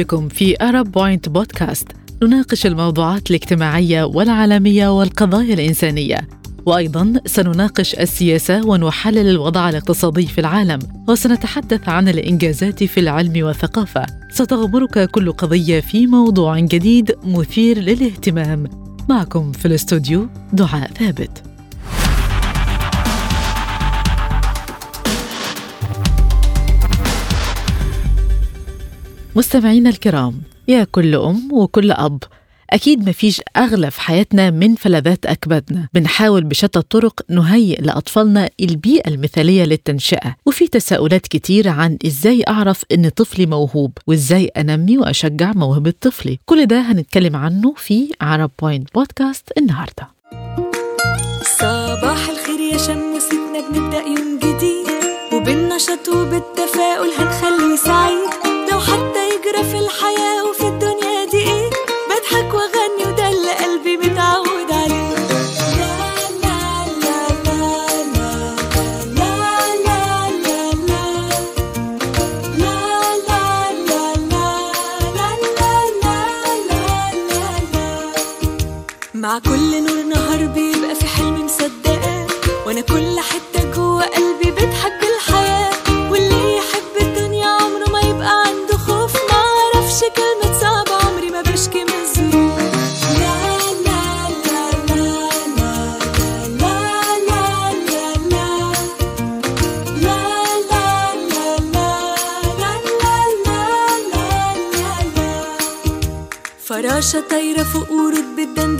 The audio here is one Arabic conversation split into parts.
بكم في أرب بوينت بودكاست نناقش الموضوعات الاجتماعية والعالمية والقضايا الإنسانية. وأيضا سنناقش السياسة ونحلل الوضع الاقتصادي في العالم وسنتحدث عن الإنجازات في العلم والثقافة. ستغمرك كل قضية في موضوع جديد مثير للاهتمام. معكم في الاستوديو دعاء ثابت. مستمعينا الكرام يا كل أم وكل أب أكيد مفيش أغلى في حياتنا من فلذات أكبادنا. بنحاول بشتى الطرق نهيئ لأطفالنا البيئة المثالية للتنشئة وفي تساؤلات كتير عن إزاي أعرف إن طفلي موهوب وإزاي أنمي وأشجع موهبة طفلي. كل ده هنتكلم عنه في عرب بوينت بودكاست النهاردة. صباح الخير يا شموستنا بنبدأ يوم جديد وبالنشاط وبالتفاؤل هنخليه سعيد. مع كل نور نهار بيبقى في حلم مصدقاه وأنا كل حتة جوه قلبي بتحب الحياة واللي يحب الدنيا عمره ما يبقى عنده خوف ما أعرفش كلمه صعبه عمري ما بشكي من الظروف فراشة طايرة فوق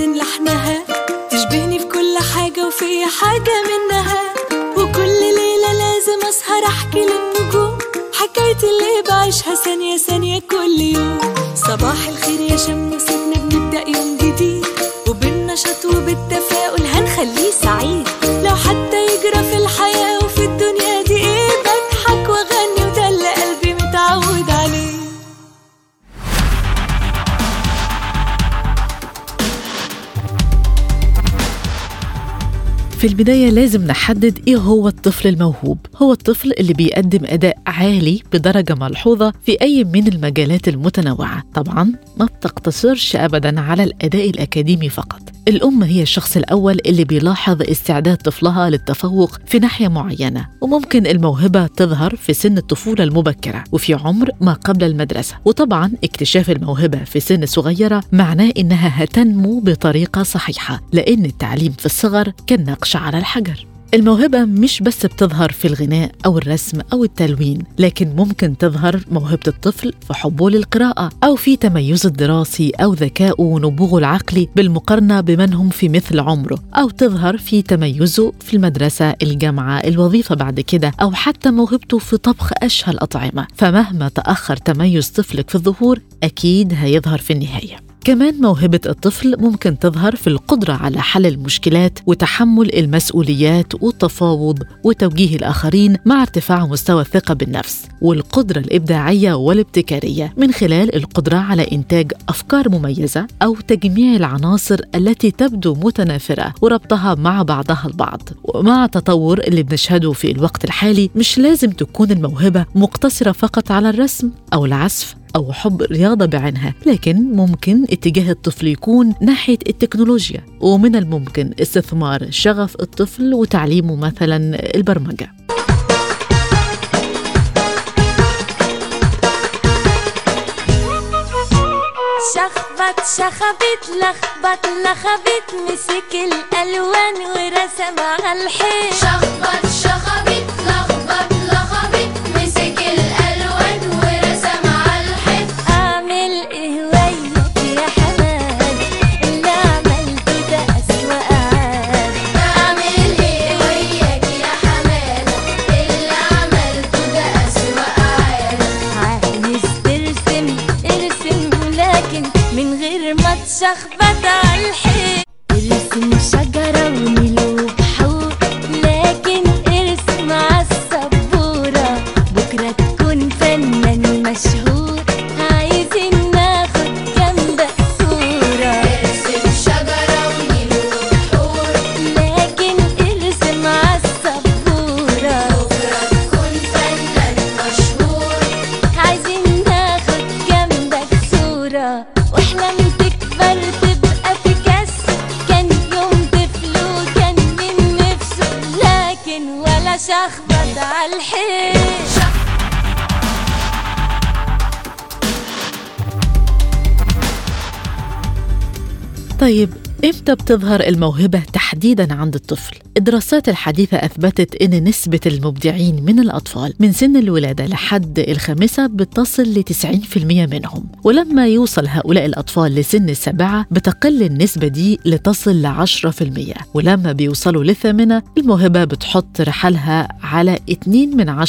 بتدندن لحنها تشبهني في كل حاجة وفي حاجة منها. وكل ليلة لازم أسهر أحكي للنجوم. حكايتي اللي بعيشها ثانية ثانية كل يوم. صباح الخير يا شموستنا بنبدأ يوم جديد. وبالنشاط وبالتفاؤل هنخليه سعيد. في البداية لازم نحدد إيه هو الطفل الموهوب. هو الطفل اللي بيقدم أداء عالي بدرجة ملحوظة في أي من المجالات المتنوعة. طبعا ما بتقتصرش أبدا على الأداء الأكاديمي فقط. الأم هي الشخص الأول اللي بيلاحظ استعداد طفلها للتفوق في ناحية معينة وممكن الموهبة تظهر في سن الطفولة المبكرة وفي عمر ما قبل المدرسة. وطبعا اكتشاف الموهبة في سن صغيرة معناه إنها هتنمو بطريقة صحيحة لأن التعليم في الصغر كالنقش على الحجر. الموهبة مش بس بتظهر في الغناء أو الرسم أو التلوين لكن ممكن تظهر موهبة الطفل في حبه للقراءة أو في تميزه الدراسي أو ذكائه ونبوغه العقلي بالمقارنة بمن هم في مثل عمره أو تظهر في تميزه في المدرسة الجامعة الوظيفة بعد كده أو حتى موهبته في طبخ أشهى الأطعمة فمهما تأخر تميز طفلك في الظهور أكيد هيظهر في النهاية. كمان موهبة الطفل ممكن تظهر في القدرة على حل المشكلات وتحمل المسؤوليات والتفاوض وتوجيه الآخرين مع ارتفاع مستوى الثقة بالنفس والقدرة الإبداعية والابتكارية من خلال القدرة على إنتاج أفكار مميزة أو تجميع العناصر التي تبدو متنافرة وربطها مع بعضها البعض. ومع التطور اللي بنشهده في الوقت الحالي مش لازم تكون الموهبة مقتصرة فقط على الرسم أو العزف أو حب رياضة بعينها لكن ممكن اتجاه الطفل يكون ناحية التكنولوجيا ومن الممكن استثمار شغف الطفل وتعليمه مثلا البرمجة. شخبط شخبت لخبط لخبت مسك الألوان ورسم على الحيط. شخبط شخبطة الحين. ارسم شجرة شخبط عالحيل. طيب إمتى بتظهر الموهبة تحديدا عند الطفل؟ الدراسات الحديثة أثبتت أن نسبة المبدعين من الأطفال من سن الولادة لحد الخامسة بتصل ل 90% منهم ولما يوصل هؤلاء الأطفال لسن السابعة بتقل النسبة دي لتصل ل 10% ولما بيوصلوا للثامنة الموهبة بتحط رحلها على 2 من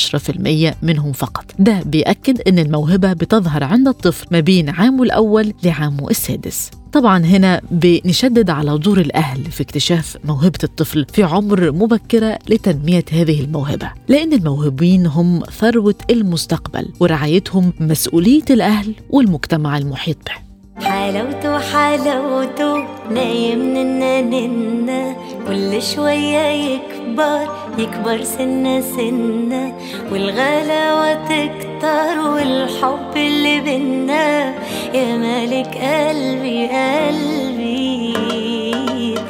10% منهم فقط ده بيأكد أن الموهبة بتظهر عند الطفل ما بين عامه الأول لعامه السادس طبعا هنا بنشدد على دور الأهل في اكتشاف موهبة الطفل في عمر مبكرة لتنمية هذه الموهبة لأن الموهوبين هم ثروة المستقبل ورعايتهم مسؤولية الأهل والمجتمع المحيط به. حلاوته حلاوته نايم ننا ننا كل شوية يكبر يكبر سنة سنة. والغلاوة تكتر والحب اللي بينا. يا مالك قلبي قلبي.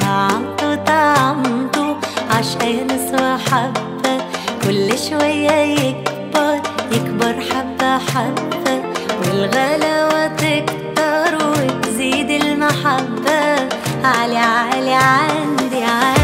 طعمته طعمته عشان وحبة كل شوية يكبر يكبر حبة حبة. والغلاوة تكتر المحبة عالي عالي عندي عندي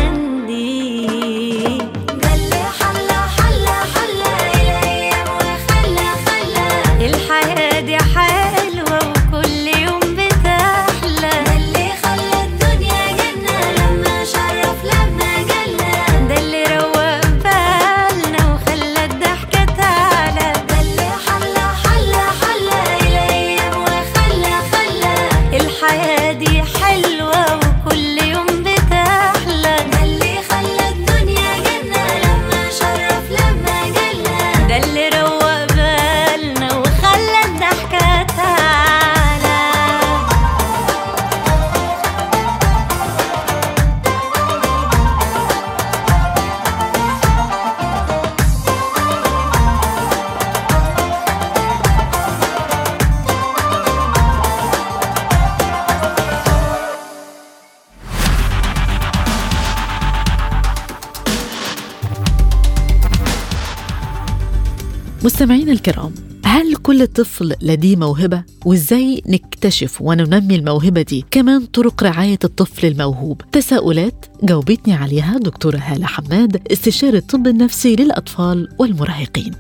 مستمعينا الكرام هل كل طفل لديه موهبة؟ وإزاي نكتشف وننمي الموهبة دي؟ كمان طرق رعاية الطفل الموهوب تساؤلات جاوبتني عليها دكتورة هالة حماد استشاري الطب النفسي للأطفال والمراهقين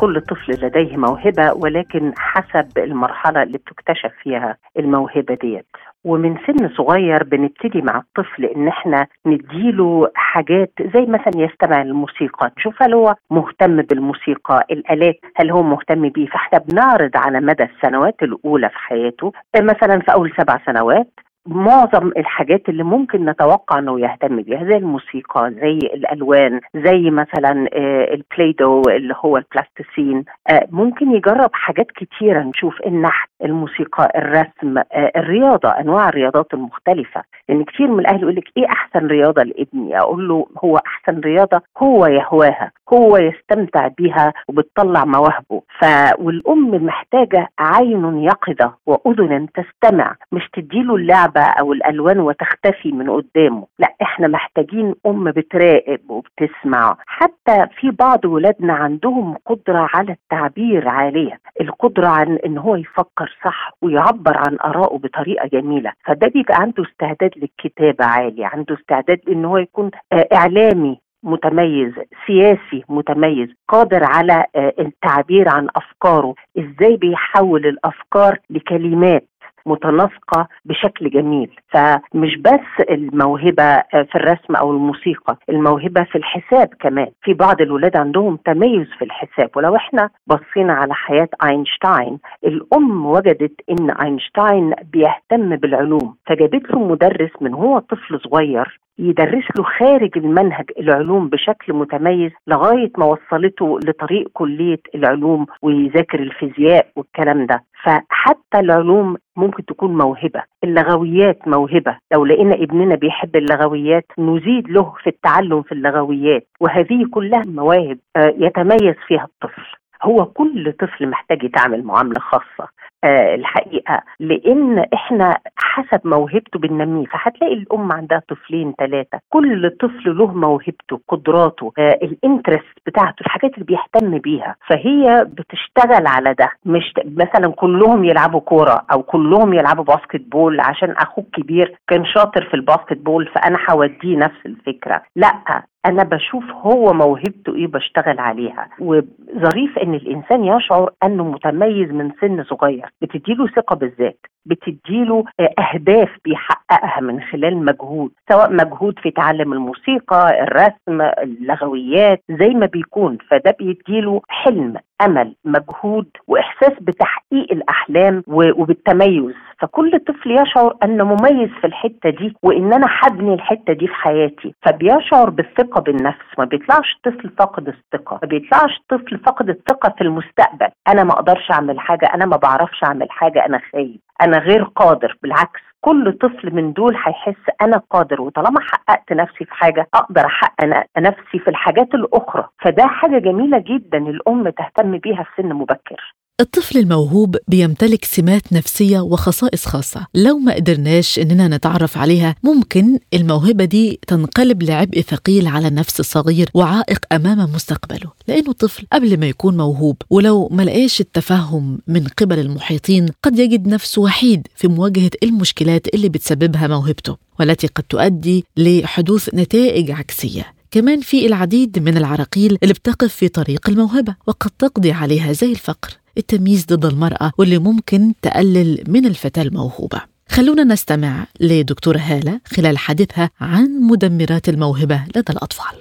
كل طفل لديه موهبة ولكن حسب المرحلة اللي بتكتشف فيها الموهبة ديت ومن سن صغير بنبتدي مع الطفل إن إحنا نديله حاجات زي مثلا يستمع للموسيقى. نشوف هل هو مهتم بالموسيقى الآلات هل هو مهتم بيه. فإحنا بنعرض على مدى السنوات الأولى في حياته مثلا في أول سبع سنوات معظم الحاجات اللي ممكن نتوقع إنه يهتم بيها زي الموسيقى زي الألوان زي مثلا آه، البلايدو اللي هو البلاستيسين آه، ممكن يجرب حاجات كتيرة. نشوف النحت الموسيقى الرسم آه، الرياضة أنواع الرياضات المختلفة. لأن كتير من الأهل يقول لك إيه أحسن رياضة لابني؟ أقول له هو أحسن رياضة هو يهواها هو يستمتع بيها وبتطلع مواهبه. ف والأم محتاجة عين يقظة وأذن تستمع مش تديله اللعبة أو الألوان وتختفي من قدامه. لا إحنا محتاجين أم بتراقب وبتسمع. حتى في بعض ولادنا عندهم قدرة على التعبير عالية. القدرة عن إن هو يفكر صح ويعبر عن آرائه بطريقة جميلة. فده بيبقى عنده استعداد للكتابة عالي عنده استعداد إن هو يكون آه، إعلامي متميز سياسي متميز قادر على آه، التعبير عن أفكاره. إزاي بيحول الأفكار لكلمات متناسقة بشكل جميل. فمش بس الموهبة آه، في الرسم أو الموسيقى الموهبة في الحساب كمان. في بعض الولاد عندهم تميز في الحساب. ولو إحنا بصينا على حياة أينشتاين الأم وجدت إن أينشتاين بيهتم بالعلوم فجابت له مدرس من هو طفل صغير يدرس له خارج المنهج العلوم بشكل متميز لغاية ما وصلته لطريق كلية العلوم ويذاكر الفيزياء والكلام ده. فحتى العلوم ممكن تكون موهبة اللغويات موهبة. لو لقينا ابننا بيحب اللغويات نزيد له في التعلم في اللغويات. وهذه كلها مواهب آه، يتميز فيها الطفل. هو كل طفل محتاج يتعامل معاملة خاصة. آه الحقيقة. لأن إحنا حسب موهبته بننميه. فهتلاقي الأم عندها طفلين ثلاثة كل طفل له موهبته قدراته آه ال interest بتاعته الحاجات اللي بيهتم بيها. فهي بتشتغل على ده. مش مثلا كلهم يلعبوا كورة أو كلهم يلعبوا basketball عشان أخوك كبير كان شاطر في ال basketball فأنا هوديه نفس الفكرة. لأ أنا بشوف هو موهبته إيه بشتغل عليها. وظريف إن الإنسان يشعر أنه متميز من سن صغير. بتديله ثقة بالذات. بتديله آه، أهداف بيحققها من خلال مجهود سواء مجهود في تعلم الموسيقى الرسم اللغويات زي ما بيكون. فده بيديله حلم أمل مجهود وإحساس بتحقيق الأحلام وبالتميز. فكل طفل يشعر أنه مميز في الحتة دي وإن أنا هبني الحتة دي في حياتي. فبيشعر بالثقة بالنفس. ما بيطلعش طفل فاقد الثقة. ما بيطلعش طفل فاقد الثقة في المستقبل. أنا ما أقدرش أعمل حاجة أنا ما بعرفش أعمل حاجة أنا خايف. أنا غير قادر بالعكس كل طفل من دول هيحس أنا قادر وطالما حققت نفسي في حاجة أقدر أحقق نفسي في الحاجات الأخرى. فده حاجة جميلة جدا الأم تهتم بيها في سن مبكر. الطفل الموهوب بيمتلك سمات نفسية وخصائص خاصة. لو ما قدرناش إننا نتعرف عليها ممكن الموهبة دي تنقلب لعبء ثقيل على النفس الصغير وعائق أمام مستقبله. لأنه طفل قبل ما يكون موهوب ولو ما لقاش التفهم من قبل المحيطين قد يجد نفسه وحيد في مواجهة المشكلات اللي بتسببها موهبته والتي قد تؤدي لحدوث نتائج عكسية. كمان في العديد من العراقيل اللي بتقف في طريق الموهبة وقد تقضي عليها زي الفقر. التمييز ضد المرأة واللي ممكن تقلل من الفتاة الموهوبة. خلونا نستمع لدكتورة هالة خلال حديثها عن مدمرات الموهبة لدى الأطفال.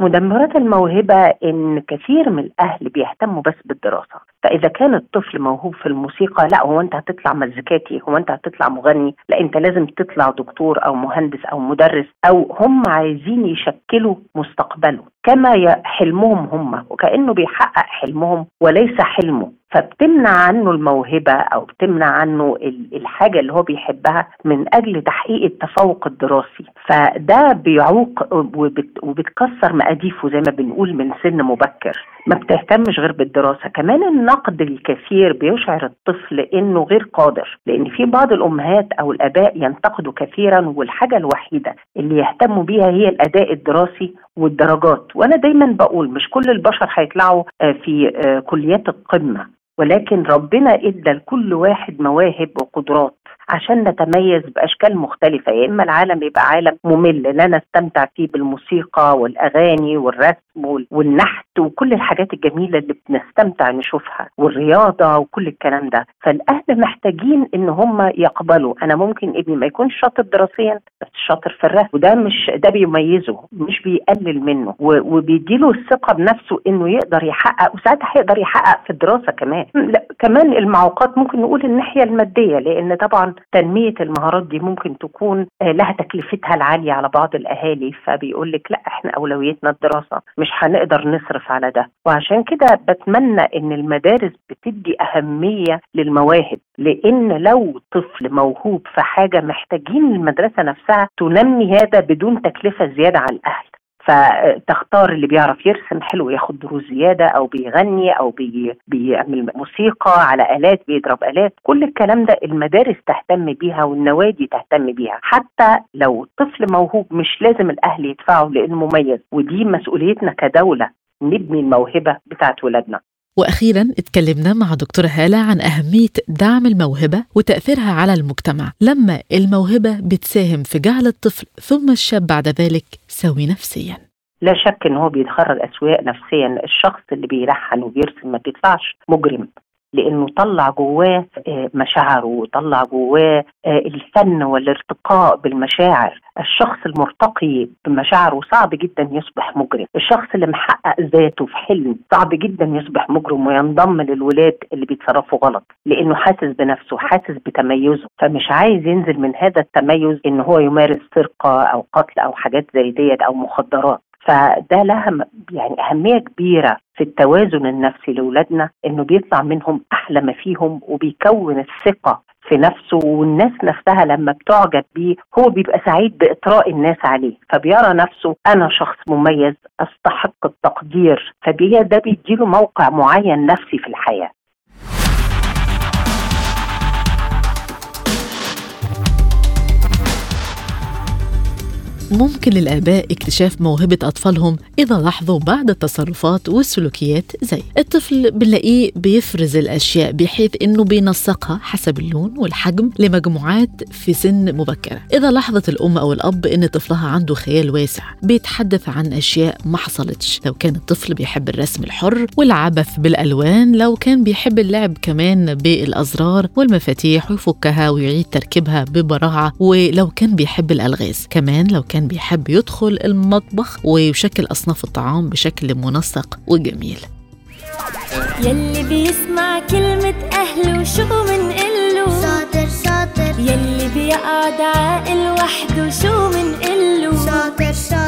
مدمرات الموهبة إن كثير من الأهل بيهتموا بس بالدراسة. فإذا كان الطفل موهوب في الموسيقى لا هو أنت هتطلع مزيكاتي هو أنت هتطلع مغني لا أنت لازم تطلع دكتور أو مهندس أو مدرس أو هم عايزين يشكلوا مستقبله كما حلمهم هم وكأنه بيحقق حلمهم وليس حلمه. فبتمنع عنه الموهبة أو بتمنع عنه ال- الحاجة اللي هو بيحبها من أجل تحقيق التفوق الدراسي. فده بيعوق وبت وبتكسر مقاديفه زي ما بنقول من سن مبكر. ما بتهتمش غير بالدراسة. كمان النقد الكثير بيشعر الطفل إنه غير قادر لأن في بعض الأمهات أو الآباء ينتقدوا كثيرا والحاجة الوحيدة اللي يهتموا بيها هي الأداء الدراسي والدرجات. وأنا دايما بقول مش كل البشر هيطلعوا آه، في آه، كليات القمة ولكن ربنا إدى لكل واحد مواهب وقدرات عشان نتميز بأشكال مختلفة. يا إما العالم يبقى عالم ممل لا نستمتع فيه بالموسيقى والأغاني والرسم وال- والنحت وكل الحاجات الجميلة اللي بنستمتع نشوفها والرياضة وكل الكلام ده. فالأهل محتاجين إن هم يقبلوا. أنا ممكن ابني ما يكونش شاطر دراسيا بس شاطر في الرسم. وده مش ده بيميزه مش بيقلل منه. وبيديله الثقة بنفسه إنه يقدر يحقق وساعتها هيقدر يحقق في الدراسة كمان. لا كمان المعوقات ممكن نقول الناحية المادية لأن طبعا تنمية المهارات دي ممكن تكون آه، لها تكلفتها العالية على بعض الأهالي. فبيقول لك لا إحنا اولويتنا الدراسة مش هنقدر نصرف على ده. وعشان كده بتمنى إن المدارس بتدي أهمية للمواهب لأن لو طفل موهوب في حاجة محتاجين المدرسة نفسها تنمي هذا بدون تكلفة زيادة على الأهل. فتختار اللي بيعرف يرسم حلو ياخد دروس زيادة أو بيغني أو بي بيعمل موسيقى على آلات بيضرب آلات. كل الكلام ده المدارس تهتم بيها والنوادي تهتم بيها. حتى لو طفل موهوب مش لازم الأهل يدفعوا لأنه مميز ودي مسؤوليتنا كدولة نبني الموهبة بتاعت ولادنا. وأخيرا اتكلمنا مع دكتورة هالة عن أهمية دعم الموهبة وتأثيرها على المجتمع. لما الموهبة بتساهم في جعل الطفل ثم الشاب بعد ذلك سوي نفسيا. لا شك إن هو بيتخرج أسوياء نفسيا. الشخص اللي بيلحن وبيرسم ما بيطلعش مجرم. لأنه طلع جواه آه، مشاعره وطلع جواه آه، الفن والارتقاء بالمشاعر. الشخص المرتقي بمشاعره صعب جدا يصبح مجرم. الشخص اللي محقق ذاته في حلم صعب جدا يصبح مجرم وينضم للولاد اللي بيتصرفوا غلط لأنه حاسس بنفسه حاسس بتميزه. فمش عايز ينزل من هذا التميز إن هو يمارس سرقة أو قتل أو حاجات زي ديت أو مخدرات. فده لها يعني أهمية كبيرة في التوازن النفسي لأولادنا إنه بيطلع منهم أحلى ما فيهم وبيكون الثقة في نفسه والناس نفسها لما بتعجب بيه هو بيبقى سعيد بإطراء الناس عليه فبيرى نفسه أنا شخص مميز أستحق التقدير فبي ده بيديله موقع معين نفسي في الحياة. ممكن للآباء اكتشاف موهبة أطفالهم إذا لاحظوا بعض التصرفات والسلوكيات زي الطفل بنلاقيه بيفرز الأشياء بحيث إنه بينسقها حسب اللون والحجم لمجموعات في سن مبكرة. إذا لاحظت الأم أو الأب إن طفلها عنده خيال واسع بيتحدث عن أشياء ما حصلتش. لو كان الطفل بيحب الرسم الحر والعبث بالألوان لو كان بيحب اللعب كمان بالأزرار والمفاتيح ويفكها ويعيد تركيبها ببراعة ولو كان بيحب الألغاز. كمان لو كان بيحب يدخل المطبخ ويشكل أصناف الطعام بشكل منسق وجميل. يلي بيسمع كلمة أهله شو منقله شاطر شاطر يلي بيقعد عاقل وحده شو منقله شاطر شاطر